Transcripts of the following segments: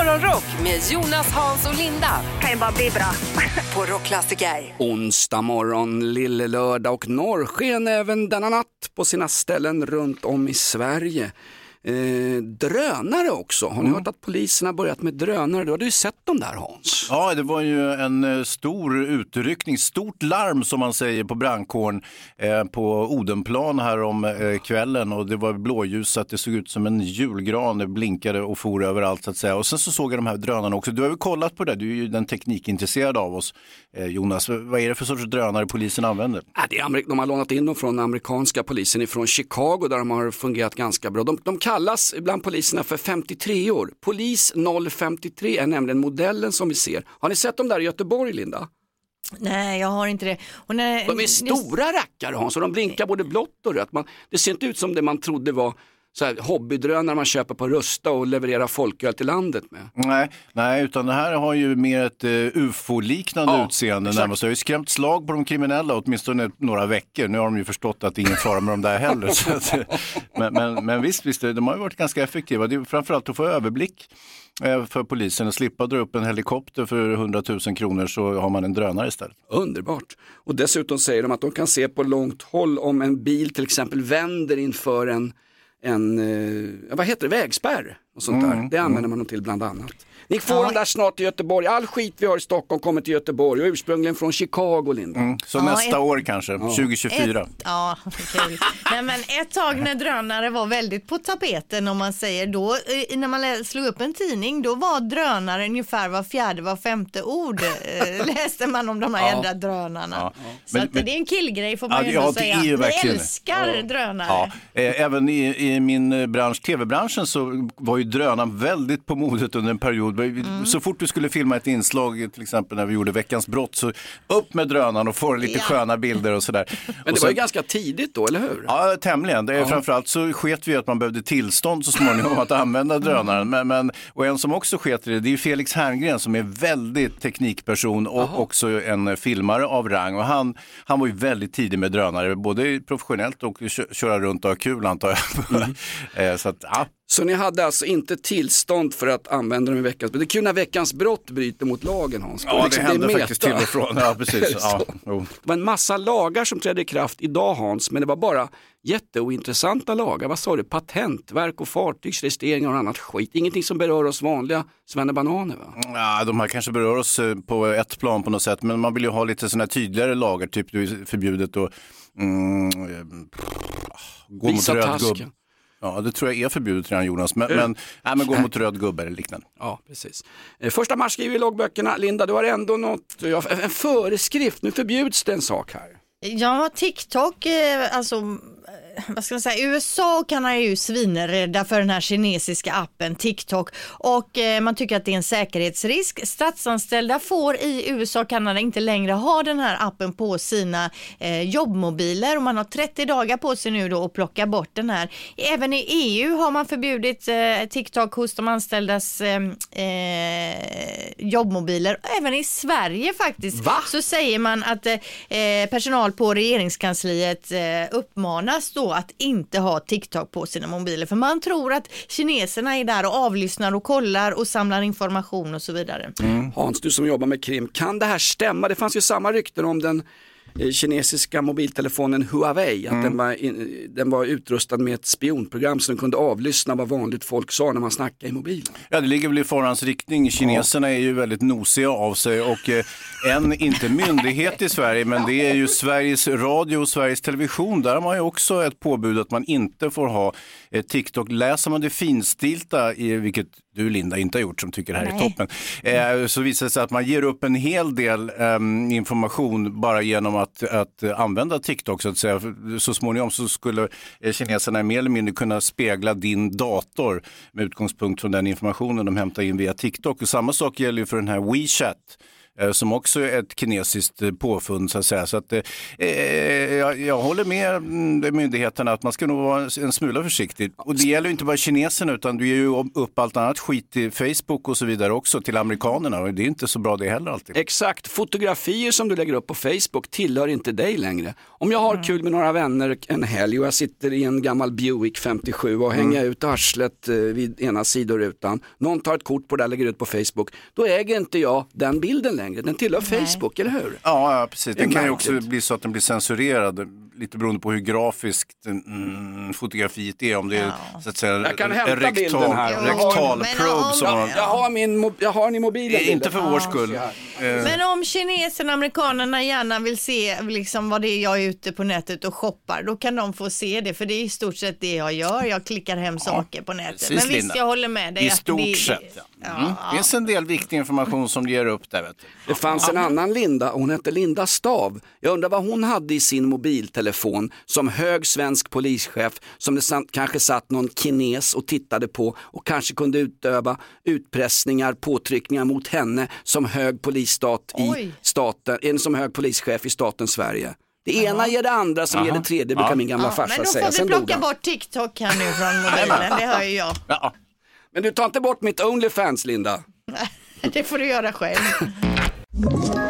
Morgonrock med Jonas, Hans och Linda. Kan ju bara bli bra. På Rockklassiker. Onsdag morgon, lille lördag och norrsken även denna natt på sina ställen runt om i Sverige. Eh, drönare också, har ni Mm. hört att polisen har börjat med drönare? Du hade ju sett dem där Hans. Ja, det var ju en eh, stor utryckning, stort larm som man säger på brandkåren eh, på Odenplan här om eh, kvällen och det var blåljusat, det såg ut som en julgran, det blinkade och for överallt så att säga. Och sen så såg jag de här drönarna också. Du har väl kollat på det, du är ju den teknikintresserade av oss Jonas. Vad är det för sorts drönare polisen använder? Äh, det är Amerik- de har lånat in dem från amerikanska polisen från Chicago där de har fungerat ganska bra. De, de kallas bland poliserna för 53 år. Polis 053 är nämligen modellen som vi ser. Har ni sett dem där i Göteborg Linda? Nej, jag har inte det. När, De är stora rackare Hans och de blinkar både blått och rött. Man, det ser inte ut som det man trodde var så här, hobbydrönare man köper på Rusta och levererar folköl till landet med. Nej, nej, utan det här har ju mer ett uh, ufo-liknande Ja, utseende exakt. närmast. Det har ju skrämt slag på de kriminella åtminstone några veckor. Nu har de ju förstått att det är ingen fara med de där heller. att, men, men, men visst, visst, de har ju varit ganska effektiva. Det är framförallt att få överblick eh, för polisen och slippa dra upp en helikopter för 100 000 kronor så har man en drönare istället. Underbart. Och dessutom säger de att de kan se på långt håll om en bil till exempel vänder inför en, en eh, vad heter det, vägspärr. Och sånt där. Det använder man dem till bland annat. Ni får dem där snart i Göteborg. All skit vi har i Stockholm kommer till Göteborg och ursprungligen från Chicago, Linda. Så Ja, nästa ett- år kanske, 2024. Ett, ja, kul. Nej, men ett tag när drönare var väldigt på tapeten om man säger då, eh, när man slog upp en tidning, då var drönare ungefär var fjärde, var femte ord eh, läste man om de här Ja. jädra drönarna. Ja. Så Men- att men- det är en killgrej får man Ja, ju ändå ja, säga. Vi verkligen älskar drönare. Ja, eh, även i, i min bransch, tv-branschen, så var ju drönaren väldigt på modet under en period. Mm. Så fort du skulle filma ett inslag, till exempel när vi gjorde Veckans brott, så upp med drönaren och få lite Ja. sköna bilder och sådär. Men det var sen- ju ganska tidigt då, eller hur? Ja, tämligen. Det är, Framförallt så sket vi att man behövde tillstånd så småningom att använda drönaren. Men, men, och en som också sket i det, det är ju Felix Herngren som är väldigt teknikperson och också en filmare av rang. Och han, han var ju väldigt tidig med drönare, både professionellt och kö- köra runt och ha kul antar jag. Eh, så att, ja. Så ni hade alltså inte tillstånd för att använda dem i veckans brott. Det är kul när veckans brott bryter mot lagen Hans. ja, det Liksom, hände är faktiskt till och från. Ja, precis. Ja. Det var en massa lagar som trädde i kraft idag Hans, men det var bara jätteointressanta lagar. Vad sa du? Patentverk och fartygsregistreringar och annat skit. Ingenting som berör oss vanliga svennebananer va? Ja, de här kanske berör oss eh, på ett plan på något sätt, men man vill ju ha lite sådana tydligare lagar, typ det förbjudet att mm, eh, gå mot Visa röd tasken. Ja, det tror jag är förbjudet redan Jonas, men, men, nej, men gå mot röd gubbe eller liknande. Ja, precis. Eh, Första mars skriver vi loggböckerna. Linda, du har ändå något, en föreskrift. Nu förbjuds det en sak här. Ja, TikTok, eh, alltså vad ska man säga, USA och Kanada är ju svinrädda för den här kinesiska appen TikTok och eh, man tycker att det är en säkerhetsrisk. Statsanställda får i USA och Kanada inte längre ha den här appen på sina eh, jobbmobiler och man har 30 dagar på sig nu då att plocka bort den här. Även i EU har man förbjudit eh, TikTok hos de anställdas eh, eh, jobbmobiler. Även i Sverige faktiskt Va? så säger man att eh, personal på regeringskansliet uppmanas då att inte ha TikTok på sina mobiler för man tror att kineserna är där och avlyssnar och kollar och samlar information och så vidare. Hans, du som jobbar med krim, kan det här stämma? Det fanns ju samma rykten om den kinesiska mobiltelefonen Huawei, att den, var in, den var utrustad med ett spionprogram så den kunde avlyssna vad vanligt folk sa när man snackade i mobilen. Ja, det ligger väl i farans riktning. Kineserna är ju väldigt nosiga av sig och eh, en, inte myndighet i Sverige, men det är ju Sveriges Radio och Sveriges Television. Där har man ju också ett påbud att man inte får ha eh, TikTok. Läser man det finstilta, i, vilket du Linda inte har gjort som tycker det här är Nej. toppen, eh, så visar det sig att man ger upp en hel del ehm, information bara genom att, att eh, använda TikTok så att säga. Så småningom så skulle eh, kineserna mer eller mindre kunna spegla din dator med utgångspunkt från den informationen de hämtar in via TikTok. Och samma sak gäller ju för den här WeChat eh, som också är ett kinesiskt eh, påfund så att säga. Så att, eh, eh, jag, jag håller med mm, myndigheterna att man ska nog vara en smula försiktig. Och det gäller ju inte bara kineserna utan du ger ju upp allt annat skit till Facebook och så vidare också till amerikanerna och det är inte så bra det heller alltid. Exakt, fotografier som du lägger upp på Facebook tillhör inte dig längre. Om jag har kul med några vänner en helg och jag sitter i en gammal Buick 57 och hänger ut arslet eh, vid ena sidorutan, någon tar ett kort på det och lägger ut på Facebook, då äger inte jag den bilden längre. Den tillhör Facebook, eller hur? Ja, ja precis. Det kan ju också bli så att den blir censurerad, lite beroende på hur grafiskt mm, fotografiet är. Om det är så att säga, Jag kan en hämta rektal, bilden här. rektal Men probe om- som man... Jag har, min, jag har den i mobilen. Inte bilden. för vår skull. Eh, Men om kineserna och amerikanerna gärna vill se liksom vad det är jag är ute på nätet och shoppar, då kan de få se det, för det är i stort sett det jag gör. Jag klickar hem saker på nätet. precis, Men visst, Linda. jag håller med dig. I stort det, sett. Ja. Ja, Mm. Det finns en del viktig information som du ger upp där. Vet du. Det fanns en annan Linda, hon hette Linda Stav. Jag undrar vad hon hade i sin mobiltelefon som hög svensk polischef som det kanske satt någon kines och tittade på och kanske kunde utöva utpressningar, påtryckningar mot henne som hög polisstat i staten, en som hög polischef i staten Sverige. Det ena ger det andra som ger det tredje brukar min gamla Ja, farsa men då säga. får vi plocka bort TikTok här nu från mobilen, det hör ju jag. Ja. Men du tar inte bort mitt Onlyfans Linda. Det får du göra själv.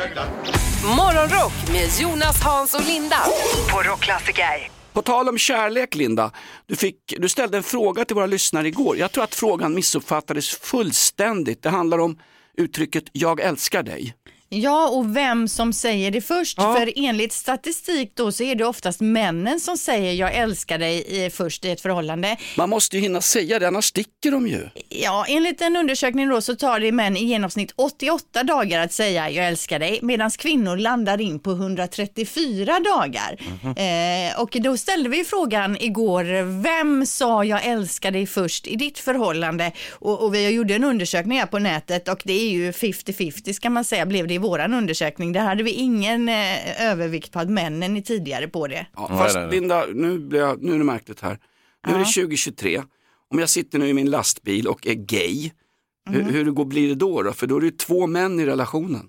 är gardinerna. Morgonrock med Jonas, Hans och Linda på Rockklassiker. På tal om kärlek Linda, du, fick, du ställde en fråga till våra lyssnare igår. Jag tror att frågan missuppfattades fullständigt. Det handlar om uttrycket jag älskar dig. Ja, och vem som säger det först. Ja. För enligt statistik då så är det oftast männen som säger jag älskar dig i, först i ett förhållande. Man måste ju hinna säga det, annars sticker de ju. Ja, enligt en undersökning då så tar det män i genomsnitt 88 dagar att säga jag älskar dig medan kvinnor landar in på 134 dagar. Eh, och då ställde vi frågan igår, vem sa jag älskar dig först i ditt förhållande? Och, och vi gjorde en undersökning här på nätet och det är ju 50-50 ska man säga blev det våran undersökning. Där hade vi ingen eh, övervikt på att männen är tidigare på det. Ja, fast. Linda, nu, blir jag, nu är det märkligt här. Nu är det 2023. Om jag sitter nu i min lastbil och är gay, hur, hur det går, blir det då, då? För då är det ju två män i relationen.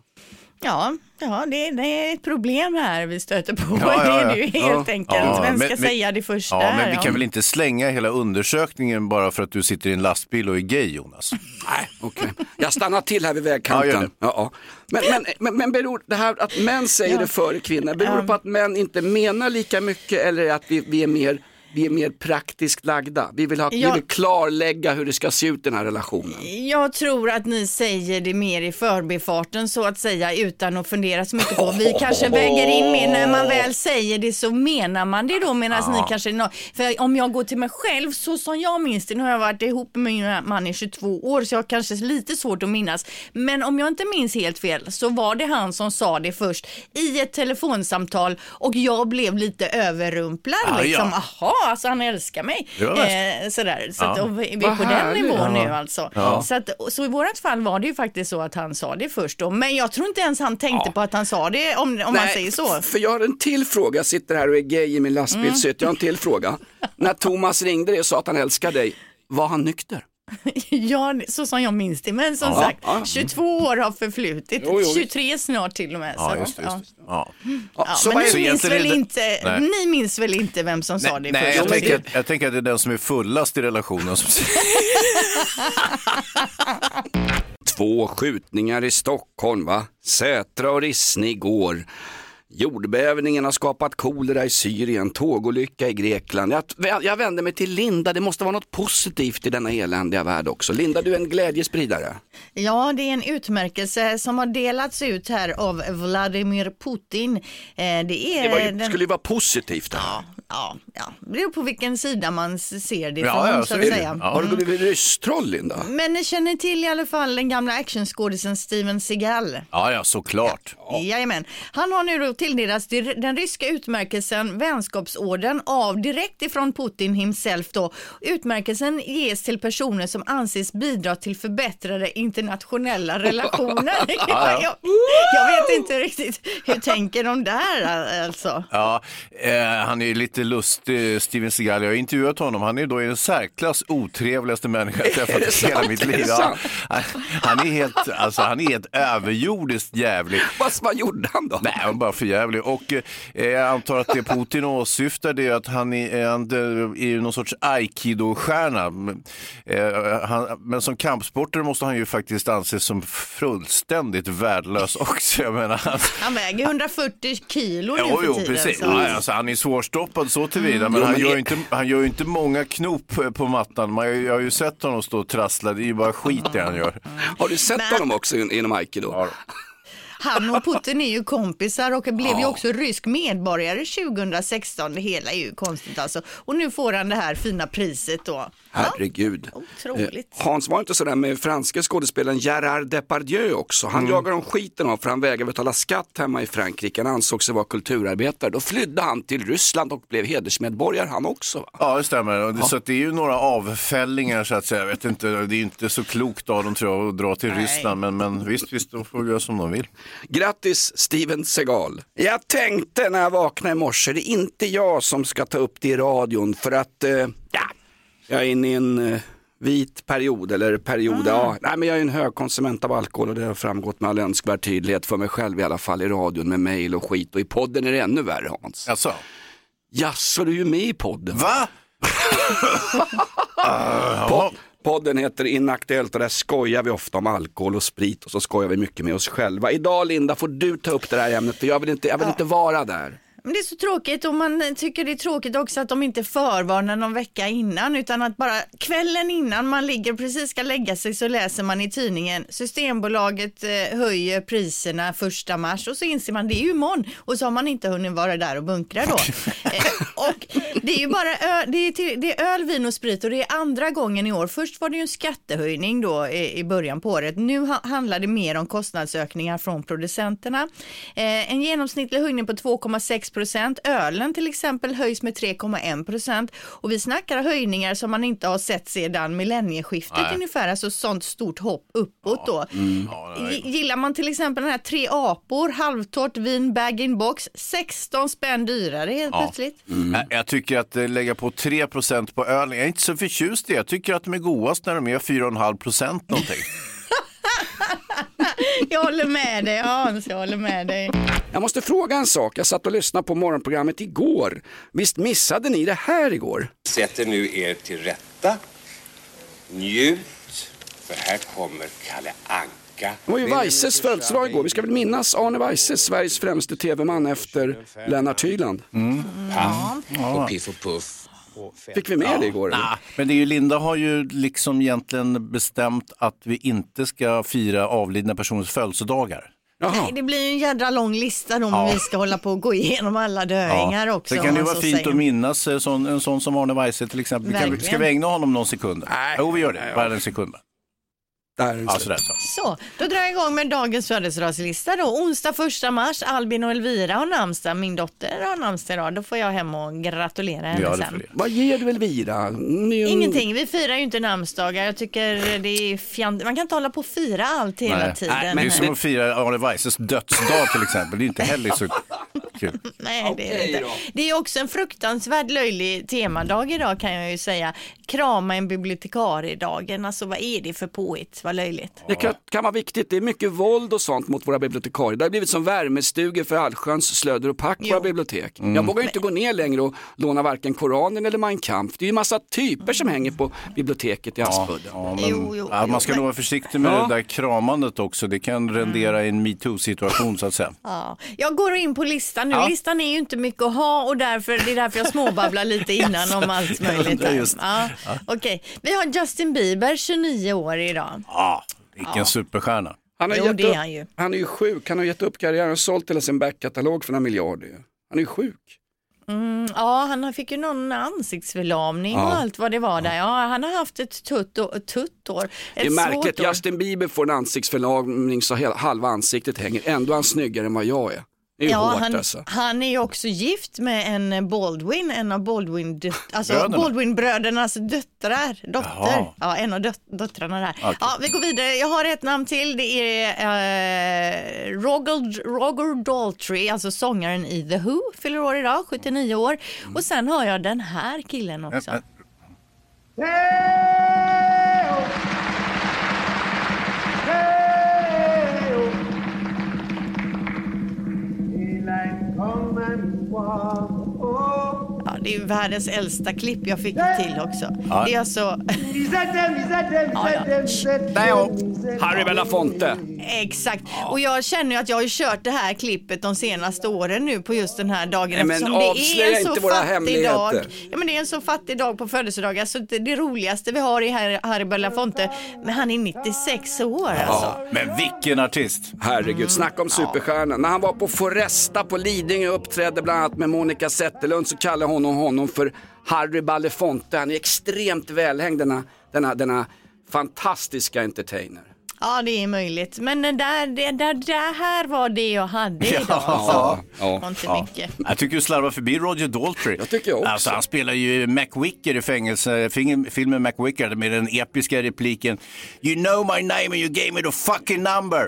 Ja, ja det, det är ett problem här vi stöter på. Ja, ja, Det ja. är det ju helt Ja. enkelt. Ja, Vem ska men- säga det första? Ja, men vi kan väl inte slänga hela undersökningen bara för att du sitter i en lastbil och är gay, Jonas? Nej, okej. Jag stannar till här vid vägkanten. det. Ja, ja. Men, men, men, men beror det här att män säger det före kvinnor, beror det på att män inte menar lika mycket eller att vi, vi är mer vi är mer praktiskt lagda. Vi vill, ha, Ja. vi vill klarlägga hur det ska se ut i den här relationen. Jag tror att ni säger det mer i förbifarten så att säga utan att fundera så mycket på. Vi kanske väger in mer när man väl säger det så menar man det då medan ni kanske, för om jag går till mig själv så som jag minns det, nu har jag varit ihop med min man i 22 år så jag har kanske lite svårt att minnas. Men om jag inte minns helt fel så var det han som sa det först i ett telefonsamtal och jag blev lite överrumplad Ja, liksom. ja. Aha, alltså han älskar mig. Eh, sådär. Så att, och vi vi är på den nivån Ja. nu alltså. Ja. Så, att, så i vårat fall var det ju faktiskt så att han sa det först då. Men jag tror inte ens han tänkte på att han sa det om, om man säger så. för jag har en till fråga, jag sitter här och är gay i min lastbil, Mm. så jag har en till fråga. När Thomas ringde dig och sa att han älskar dig, var han nykter? Ja, så som jag minns det. Men som Ja, sagt, ja. 22 år har förflutit. Jo, jo. 23 snart till och med. Ja, så, just. Just det. Ja. Ja, Ja, så men ni minns, väl det- inte, Nej. ni minns väl inte vem som sa det Nej, först? jag, tänker, det- jag tänker att det är den som är fullast i relationen som Två skjutningar i Stockholm va? Sätra och Rissne igår. Jordbävningen har skapat kolera i Syrien, tågolycka i Grekland. Jag, jag vänder mig till Linda, det måste vara något positivt i denna eländiga värld också. Linda, du är en glädjespridare. Ja, det är en utmärkelse som har delats ut här av Vladimir Putin. Eh, det, är det var ju, den... skulle ju vara positivt. Ja, ja, ja, det beror på vilken sida man ser det ja, ja, så att säga. Ja. Har du blivit rysstroll, Linda? Men ni känner till i alla fall den gamla actionskådisen Steven Seagal? Ja, ja, såklart. Ja. Jajamän. Han har nu då tilldelats den ryska utmärkelsen Vänskapsorden av direkt ifrån Putin himself då. Utmärkelsen ges till personer som anses bidra till förbättrade internationella relationer. ja, ja. jag, jag, vet inte riktigt, hur tänker de där alltså? Ja, eh, han är lite lustig, Steven Seagal. Jag har intervjuat honom. Han är då en särklass otrevligaste människa jag träffat i hela mitt liv. Ja, han, är helt, alltså, han är helt överjordiskt jävlig. Vad gjorde han då? Nej, han var bara för jävlig. Och eh, jag antar att det Putin åsyftar det är att han är, han är någon sorts aikido-stjärna. Eh, men som kampsportare måste han ju faktiskt anses som fullständigt värdelös också. Jag menar, han, han väger 140 kilo nu jo, jo, för tiden. Precis. Ja, alltså, han är svårstoppad så tillvida, men, han, gör inte, han gör ju inte många knop på mattan. Man, jag har ju sett honom stå och trassla, det är ju bara skit det han gör. Har du sett men... honom också inom aikido? Ja. Han och Putin är ju kompisar och blev ja. ju också rysk medborgare 2016. Det hela är ju konstigt alltså. Och nu får han det här fina priset då. Herregud. Otroligt. Eh, Hans var inte sådär med franska skådespelaren Gerard Depardieu också. Han mm. jagade de skiten av för han vägrade betala skatt hemma i Frankrike. Han ansåg sig vara kulturarbetare. Då flydde han till Ryssland och blev hedersmedborgare han också. Va? Ja, det stämmer. Ja. Så det är ju några avfällingar så att säga. Jag vet inte, det är inte så klokt av dem tror jag att dra till Nej. Ryssland. Men, men visst, visst, de får göra som de vill. Grattis Steven Seagal. Jag tänkte när jag vaknade i morse, det är inte jag som ska ta upp det i radion för att, eh, jag är inne i en eh, vit period eller period, mm. ja, nej men jag är en högkonsument av alkohol och det har framgått med all önskvärd tydlighet för mig själv i alla fall i radion med mail och skit och i podden är det ännu värre Hans. Jaså? Jaså, du är ju med i podden. Va? uh, Podden heter Inaktuellt och där skojar vi ofta om alkohol och sprit och så skojar vi mycket med oss själva. Idag Linda får du ta upp det här ämnet för jag vill inte, jag vill inte vara där. Men det är så tråkigt och man tycker det är tråkigt också att de inte förvarnar någon vecka innan utan att bara kvällen innan man ligger precis ska lägga sig så läser man i tidningen Systembolaget eh, höjer priserna första mars och så inser man det är ju imorgon och så har man inte hunnit vara där och bunkra då. eh, och det är ju bara ö, det är, till, det är öl, vin och sprit och det är andra gången i år. Först var det ju en skattehöjning då i, i början på året. Nu ha, handlar det mer om kostnadsökningar från producenterna. Eh, en genomsnittlig höjning på 2,6 procent. Ölen till exempel höjs med 3,1 procent och vi snackar höjningar som man inte har sett sedan millennieskiftet Nej. ungefär, alltså sånt stort hopp uppåt då. Mm. Gillar man till exempel den här tre apor, halvtorrt vin, bag-in-box, 16 spänn dyrare helt ja. plötsligt. Mm. Jag tycker att eh, lägga på 3 procent på ölen, jag är inte så förtjust i det. Jag tycker att de är godast när de är 4,5 procent någonting. jag håller med dig Hans, jag håller med dig. Jag måste fråga en sak. Jag satt och lyssnade på morgonprogrammet igår. Visst missade ni det här igår? Sätt er nu er till rätta. Njut, för här kommer Kalle Anka. Det var ju Weises födelsedag igår. Vi ska väl minnas Arne Weise, Sveriges främste tv-man efter Lennart Hyland. Mm. Ja. Och Piff och Puff. Fick vi med ja, det igår? Nah, men det är ju, Linda har ju liksom egentligen bestämt att vi inte ska fira avlidna personers födelsedagar. Nej, det blir ju en jädra lång lista då om vi ska hålla på och gå igenom alla döingar ja. också. Det kan ju vara fint säga. att minnas en sån, en sån som Arne Weise till exempel. Kan, ska vi ägna honom någon sekund? Nej. Jo, vi gör det. Bara en sekund. Där ja, sådär, så. så, då drar jag igång med dagens födelsedagslista då. Onsdag 1 mars, Albin och Elvira har namnsdag. Min dotter har namnsdag idag. Då får jag hem och gratulera henne ja, sen. Vad ger du Elvira? Ni... Ingenting, vi firar ju inte namnsdagar. Jag tycker det är fjant... Man kan inte hålla på och fira allt hela Nej. tiden. Nej, men det är som att fira Arne Weises dödsdag till exempel. Det är inte heller så kul. Nej, det är det inte. Det är också en fruktansvärt löjlig temadag idag kan jag ju säga. Krama en bibliotekariedagen, alltså vad är det för påhitt? Vad löjligt. Det kan, kan vara viktigt, det är mycket våld och sånt mot våra bibliotekarier. Det har blivit som värmestugor för allsköns slödder och pack på Jo. våra bibliotek. Jag vågar ju inte gå ner längre och låna varken Koranen eller Mein Kampf. Det är ju massa typer som hänger på biblioteket i Aspudden. Ja, men, Jo, jo, ja, man ska nog vara försiktig med Ja. det där kramandet också. Det kan rendera i en metoo-situation så att säga. Ja. Jag går in på listan nu. Ja. Listan är ju inte mycket att ha och därför, det är därför jag småbabblar lite innan om allt möjligt. Ja, här. just. Ja. Okej, vi har Justin Bieber, 29 år idag. Ja, vilken superstjärna. Han, har Jo, gett det är upp, han ju. han är ju sjuk, han har gett upp karriären och sålt hela sin backkatalog för några miljarder. Han är ju sjuk. Mm, ja, han fick ju någon ansiktsförlamning och Ja. allt vad det var där. Ja, han har haft ett tutt, och, ett tutt år. Ett Det är märkligt. Justin Bieber får en ansiktsförlamning så halva ansiktet hänger. Ändå är han snyggare än vad jag är. Det är ju Ja, hårt han, alltså. han är ju också gift med en Baldwin, en av Baldwin, döt- alltså Bröderna. Baldwin-brödernas döttrar, dotter. Jaha. Ja, en av döt- döttrarna där. Ja, vi går vidare. Jag har ett namn till. Det är eh, Roger, Roger Daltrey, alltså sångaren i The Who, fyller år idag, 79 år. Och sen har jag den här killen också. Men- Ja, det är ju världens äldsta klipp jag fick till också. Det är alltså... ja, ja. Harry Belafonte. Exakt. Och jag känner ju att jag har kört det här klippet de senaste åren nu på just den här dagen. Nej, men eftersom det avslöja är en så inte våra fattig hemligheter. dag. Ja, men det är en så fattig dag på födelsedagar så det, det roligaste vi har är Harry, Belafonte. Men han är 96 år alltså. Men vilken artist! Herregud, snacka om superstjärna. När han var på Foresta på Lidingö och uppträdde bland annat med Monica Zetterlund så kallade hon honom för Harry Belafonte. Han är extremt välhängd denna, denna, denna fantastiska entertainer. Ja, det är möjligt. Men det där, det, där, det här var det jag hade idag. Ja, Alltså. ja. Inte mycket. Jag tycker du slarvar förbi Roger Daltrey. Jag tycker jag också. Alltså, han spelar ju McWicker i fängelse, film- filmen McWicker med den episka repliken You know my name and you gave me the fucking number.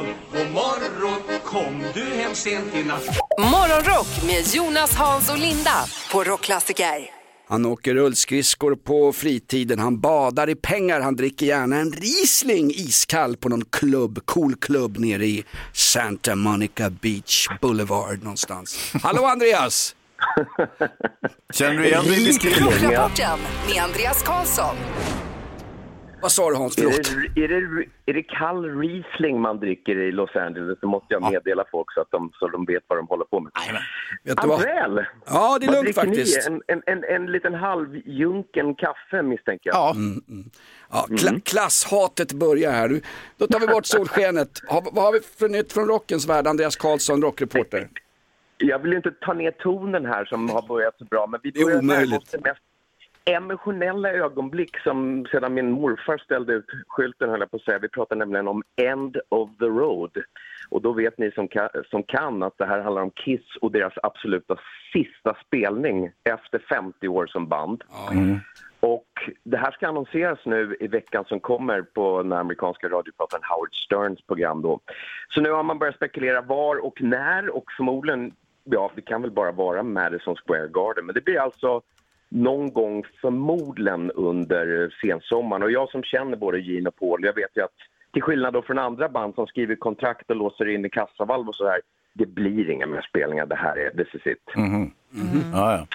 morgon, god morgon, kom du hem sent i natt? Morgonrock med Jonas, Hans och Linda på Rockklassiker. Han åker rullskridskor på fritiden, han badar i pengar, han dricker gärna en Riesling iskall på någon klubb, cool klubb nere i Santa Monica Beach Boulevard någonstans. Hallå Andreas! Känner du igen dig i beskrivningen? Rockrapporten med Andreas Karlsson. Vad sa du Hans? Är Förlåt. det, är, det, är det kall Riesling man dricker i Los Angeles så måste jag meddela folk så att de, så de vet vad de håller på med. Vet du vad? Andrell, Ja, det är lugnt faktiskt. En, en, en, en liten halvjunken kaffe misstänker jag. Ja, Ja, kla- klasshatet börjar här. Nu- Då tar vi bort solskenet. Ha, vad har vi för nytt från rockens värld? Andreas Karlsson, rockreporter. Jag vill inte ta ner tonen här som har börjat så bra men vi är börjar närma oss mest emotionella ögonblick som sedan min morfar ställde ut skylten höll jag på att säga. Vi pratar nämligen om End of the Road. Och då vet ni som kan, som kan att det här handlar om Kiss och deras absoluta sista spelning efter 50 år som band. Och det här ska annonseras nu i veckan som kommer på den amerikanska radiopraten Howard Sterns program då. Så nu har man börjat spekulera var och när och förmodligen, ja det kan väl bara vara Madison Square Garden. Men det blir alltså någon gång förmodligen under sensommaren. Och jag som känner både Gene och Paul, jag vet ju att till skillnad då från andra band som skriver kontrakt och låser in i kassavalv och så här, det blir inga mer spelningar. Det här är, this is it. ja, ja.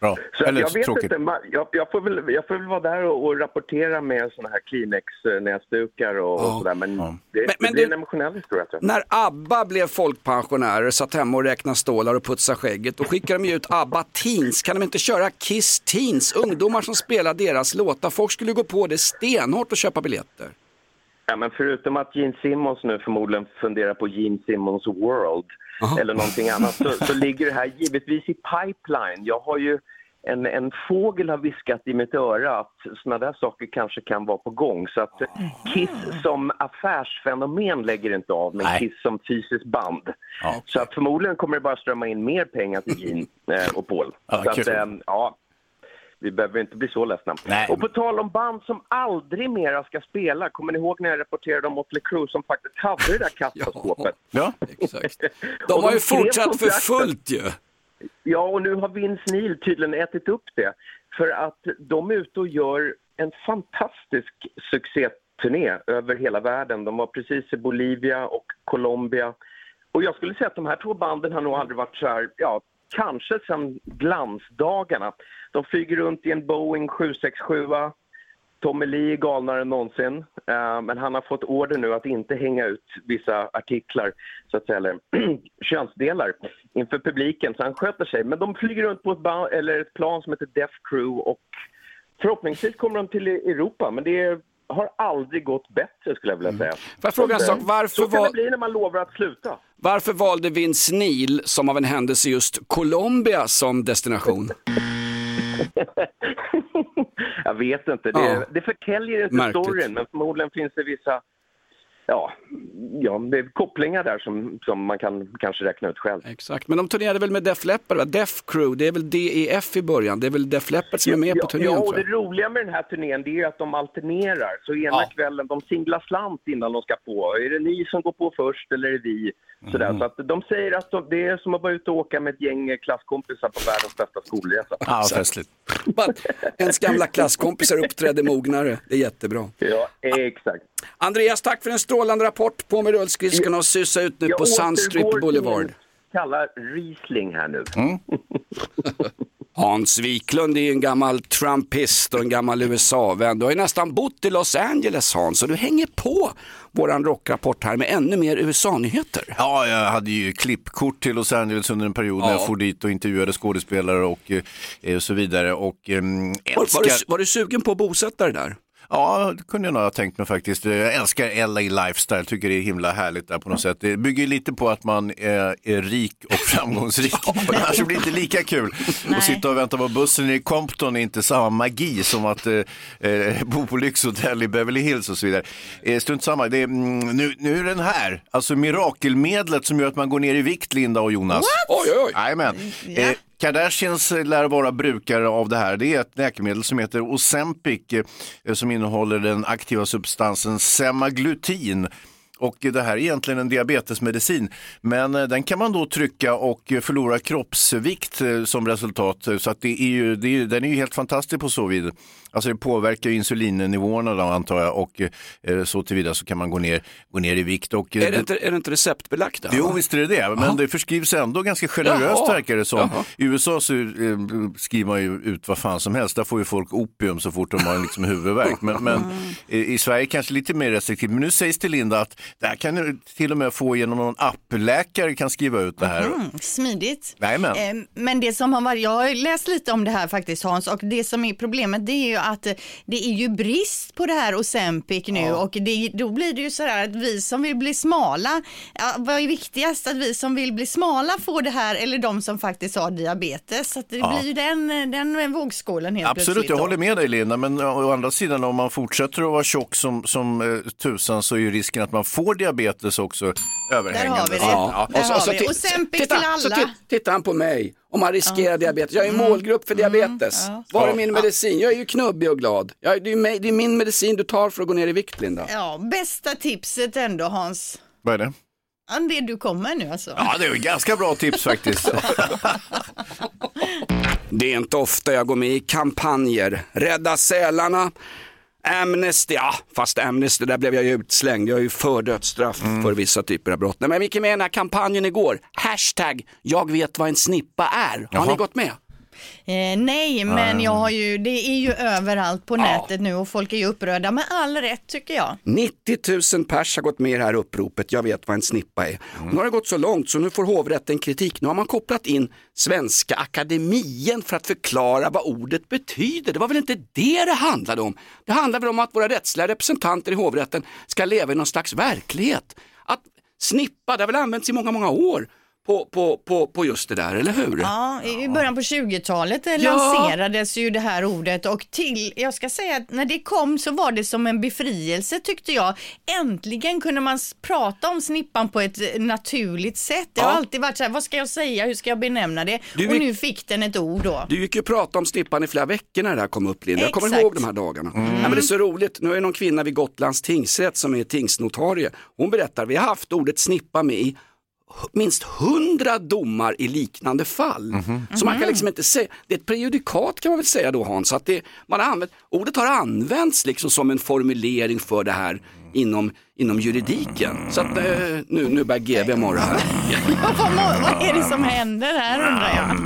Bra. Så Eller jag vet tråkigt. inte, jag, jag, får väl, jag får väl vara där och, och rapportera med såna här Kleenex-näsdukar och, och sådär. Men, det, Men- det men blir du- en emotionell historia tror jag. När ABBA blev folkpensionärer, satt hemma och räknade stålar och putsade skägget, då skickade de ju ut ABBA Teens. Kan de inte köra Kiss Teens? Ungdomar som spelar deras låtar. Folk skulle gå på det stenhårt och köpa biljetter. Ja, men förutom att Gene Simmons nu förmodligen funderar på Gene Simmons World eller någonting annat så, så ligger det här givetvis i pipeline. Jag har ju en, en fågel har viskat i mitt öra att såna där saker kanske kan vara på gång. Så att Kiss som affärsfenomen lägger inte av, men Nej. Kiss som fysiskt band. Ja. Så att förmodligen kommer det bara strömma in mer pengar till Gene eh, och Paul. Ja, så att, eh, ja, vi behöver inte bli så ledsna. Nej. Och på tal om band som aldrig mera ska spela, kommer ni ihåg när jag rapporterade om Motley Crue som faktiskt hade det där kassaskåpet? Ja. Exakt. De har ju fortsatt för fullt ju. Ja, och nu har Vince Neil tydligen ätit upp det. För att de är ute och gör en fantastisk succéturné över hela världen. De var precis i Bolivia och Colombia. Och jag skulle säga att de här två banden har nog aldrig varit så här, ja, kanske sedan glansdagarna. De flyger runt i en Boeing 767. Tommy Lee är galnare än någonsin, eh, men han har fått order nu att inte hänga ut vissa artiklar, så att säga, eller könsdelar inför publiken, så han sköter sig. Men de flyger runt på ett, eller ett plan som heter Death Crew och förhoppningsvis kommer de till Europa, men det har aldrig gått bättre skulle jag vilja säga. Mm. Får jag fråga en sak? Varför Så kan det bli när man lovar att sluta. Varför valde Vince Neil som av en händelse just Colombia som destination? jag vet inte. Det, Ja. det förtäljer inte Märkligt. storyn, men förmodligen finns det vissa ja, ja, det är kopplingar där som, som man kan kanske räkna ut själv. Exakt, men de turnerade väl med Def Leppard, va? Def Crew, det är väl DEF i början, det är väl Def Leppard som är med ja, på turnén ja, och det roliga med den här turnén det är ju att de alternerar. Så ena Ja. kvällen, de singlar slant innan de ska på. Är det ni som går på först eller är det vi? Sådär. Mm. Så att de säger att de, det är som att vara ute och åka med ett gäng klasskompisar på världens bästa skolresa. Ja, festligt. Ens gamla klasskompisar uppträdde mognare, det är jättebra. Ja, exakt. Andreas, tack för en strålande rapport. På med rullskridskorna och sussa ut nu Jag på Sunstrip återgår till Boulevard. min Kalla Riesling här nu. Hans Wiklund är en gammal trumpist och en gammal USA-vän. Du har ju nästan bott i Los Angeles Hans och du hänger på våran rockrapport här med ännu mer USA-nyheter. Ja, jag hade ju klippkort till Los Angeles under en period när Ja. jag for dit och intervjuade skådespelare och eh, så vidare. Och ehm, Var, var, älskar... du, var du sugen på att bosätta dig där? Ja, det kunde jag nog ha tänkt mig faktiskt. Jag älskar LA Lifestyle, tycker det är himla härligt där på något sätt. Det bygger lite på att man är, är rik och framgångsrik. Annars blir det inte lika kul. Att sitta och vänta på bussen i Compton är inte samma magi som att eh, eh, bo på lyxhotell i Beverly Hills och så vidare. Eh, strunt samma, det är, mm, nu, nu är den här, alltså mirakelmedlet som gör att man går ner i vikt, Linda och Jonas. Oj, oj, oj. Jajamän. Eh, Kardashians eh, lär vara brukare av det här. Det är ett läkemedel som heter Ozempic eh, som innehåller den aktiva substansen semaglutid. Och det här är egentligen en diabetesmedicin, men eh, den kan man då trycka och förlora kroppsvikt som resultat. Så att det är ju, det är, den är ju helt fantastisk på så vid. Alltså det påverkar ju insulinnivåerna då antar jag och eh, så tillvida så kan man gå ner, gå ner i vikt. Och, eh, Är det inte, är det inte receptbelagt? Jo, visst är det det, men det förskrivs ändå ganska generöst Jaha. verkar det som. Jaha. I USA så eh, skriver man ju ut vad fan som helst, där får ju folk opium så fort de har liksom huvudvärk. Men, men i, i Sverige kanske lite mer restriktivt. Men nu sägs till Linda att det här kan du till och med få genom någon appläkare kan skriva ut det här. Mm, smidigt. Jajamän. Eh, Men det som har varit, jag har läst lite om det här faktiskt Hans och det som är problemet det är ju att eh, det är ju brist på det här Ozempic nu och det, då blir det ju så här att vi som vill bli smala, ja, vad är viktigast att vi som vill bli smala får det här eller de som faktiskt har diabetes. Så att det Ja. blir ju den, eh, den vågskålen helt Absolut, plötsligt. jag håller med dig Linda, men å andra sidan om man fortsätter att vara tjock som, som eh, tusan så är ju risken att man får diabetes också överhängande. Där har vi det. Ja. Där Och så- har så vi. ti- Ozempic titta, till alla. Så tittar han på mig, om man riskerar diabetes. Jag är målgrupp för diabetes. Var är min medicin? Jag är ju knubbig och glad. Jag, det, är det är min medicin du tar för att gå ner i vikt, Linda. Ja, bästa tipset ändå Hans. Vad är det? Ja, Det du kommer nu alltså. Ja, det är ganska bra tips faktiskt. Det är inte ofta jag går med i kampanjer. Rädda sälarna, Amnesty, ja fast Amnesty, där blev jag ju utslängd. Jag har ju för dödsstraff för vissa typer av brott. Nej, men vi gick med i den här kampanjen igår. Hashtag, jag vet vad en snippa är. Har Jaha. ni gått med? Eh, nej, men jag har ju, det är ju överallt på nätet nu och folk är ju upprörda med all rätt tycker jag. 90 000 pers har gått med i det här uppropet, jag vet vad en snippa är. Nu har det gått så långt så nu får hovrätten kritik. Nu har man kopplat in Svenska Akademien för att förklara vad ordet betyder. Det var väl inte det det handlade om? Det handlar väl om att våra rättsliga representanter i hovrätten ska leva i någon slags verklighet. Att snippa, det har väl använts i många, många år. På, på, på, på just det där, eller hur? Ja, i början på 20-talet Ja. lanserades ju det här ordet och till, jag ska säga att när det kom så var det som en befrielse tyckte jag. Äntligen kunde man prata om snippan på ett eh, naturligt sätt. Det har Ja. alltid varit så här, vad ska jag säga, hur ska jag benämna det? Du och gick- nu fick den ett ord då. Du gick ju och pratade om snippan i flera veckor när det här kom upp Linda. Jag kommer ihåg de här dagarna. Ja, men det är så roligt, nu är det någon kvinna vid Gotlands tingsrätt som är tingsnotarie. Hon berättar, vi har haft ordet snippa med i minst hundra domar i liknande fall. Så man kan liksom inte säga, det är ett prejudikat kan man väl säga då Hans, att det, man har använt, ordet har använts liksom som en formulering för det här inom, inom juridiken. Så att eh, nu, nu börjar GB morra här. vad, är det som händer här undrar jag?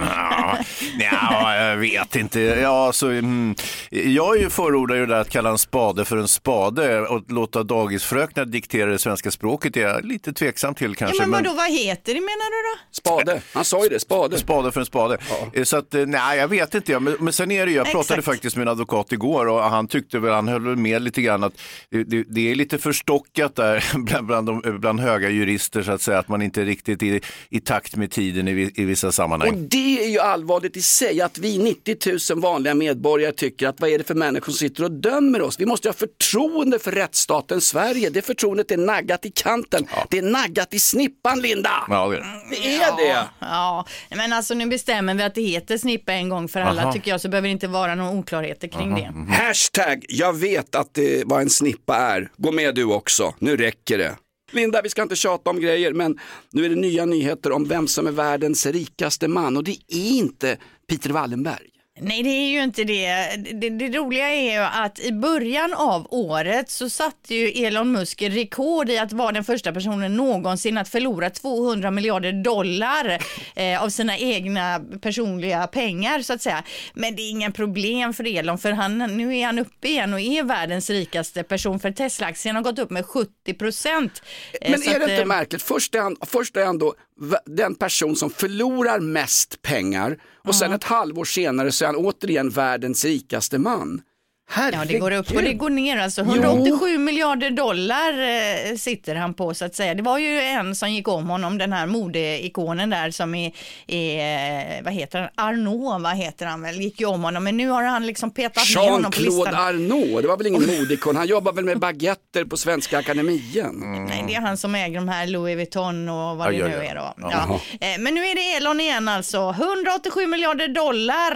Ja, jag vet inte. Ja, så, mm, jag är ju förordar ju det där att kalla en spade för en spade och låta dagisfröknar diktera det svenska språket är jag lite tveksam till Ja, kanske. men vadå, vad heter det menar du då? Spade, han sa ju det, spade. Spade för en spade. Eh, Så att, eh, nej, jag vet inte. ja. Men, men sen är det ju, jag pratade Exakt. faktiskt med en advokat igår och han tyckte väl, han höll med lite grann att det, det, det är lite förstockat där bland, bland, de, bland höga jurister så att säga, att man inte är riktigt i, i takt med tiden i, i vissa sammanhang. Och det är ju allvarligt i sig att vi 90 000 vanliga medborgare tycker att vad är det för människor som sitter och dömer oss? Vi måste ha förtroende för rättsstaten Sverige. Det förtroendet är naggat i kanten. Det är naggat i snippan Linda. Ja, det är det. Det är det. Ja, men alltså nu bestämmer vi att det heter snippa en gång för alla Aha. tycker jag så behöver det inte vara några oklarheter kring det. Hashtag, jag vet att det, vad en snippa är. Gå med du också, nu räcker det. Linda, vi ska inte tjata om grejer, men nu är det nya nyheter om vem som är världens rikaste man och det är inte Peter Wallenberg. Nej, det är ju inte det. det. Det roliga är ju att i början av året så satte ju Elon Musk rekord i att vara den första personen någonsin att förlora 200 miljarder dollar eh, av sina egna personliga pengar så att säga. Men det är ingen problem för Elon för han, nu är han uppe igen och är världens rikaste person för Tesla-aktien har gått upp med 70 procent. Eh, Men är det inte märkligt? Först är, han, först är han då den person som förlorar mest pengar och sen ett halvår senare så är han återigen världens rikaste man. Ja, det går upp och det går ner. Alltså 187 miljarder dollar eh, sitter han på så att säga. Det var ju en som gick om honom, den här modeikonen där som är, är vad heter han, Arnault, vad heter han väl, gick ju om honom. Men nu har han liksom petat ner honom på Jean-Claude listan. Arnault, det var väl ingen modikon, han jobbar väl med baguetter på Svenska Akademien. Nej, det är han som äger de här Louis Vuitton och vad det ja, nu ja. är då. Ja. Eh, Men nu är det Elon igen alltså. 187 miljarder dollar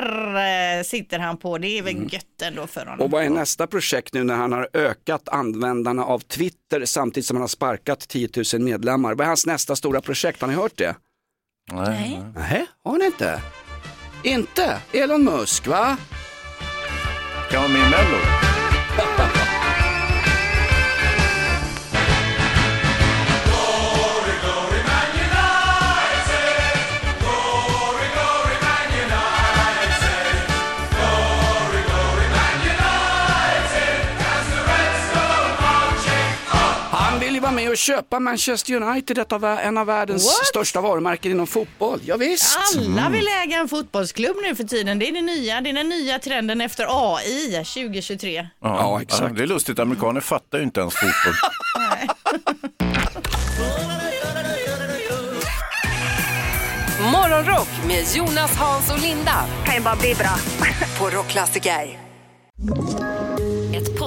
eh, sitter han på. Det är väl Mm. gött ändå för honom. Och vad är nästa projekt nu när han har ökat användarna av Twitter samtidigt som han har sparkat 10 000 medlemmar? Vad är hans nästa stora projekt? Har ni hört det? Nej. Nej, har ni inte? Inte? Elon Musk va? Kan vara med i Mello. Med och köpa Manchester United, ett av, en av världens What? största varumärken inom fotboll. Ja, visst. Alla vill äga en fotbollsklubb nu för tiden. Det är det nya, det är den nya trenden efter AI 2023. Ja, exakt. det är lustigt, amerikaner fattar ju inte ens fotboll. Morgonrock med Jonas, Hans och Linda. Kan ju bara bli bra. På Rockklassiker.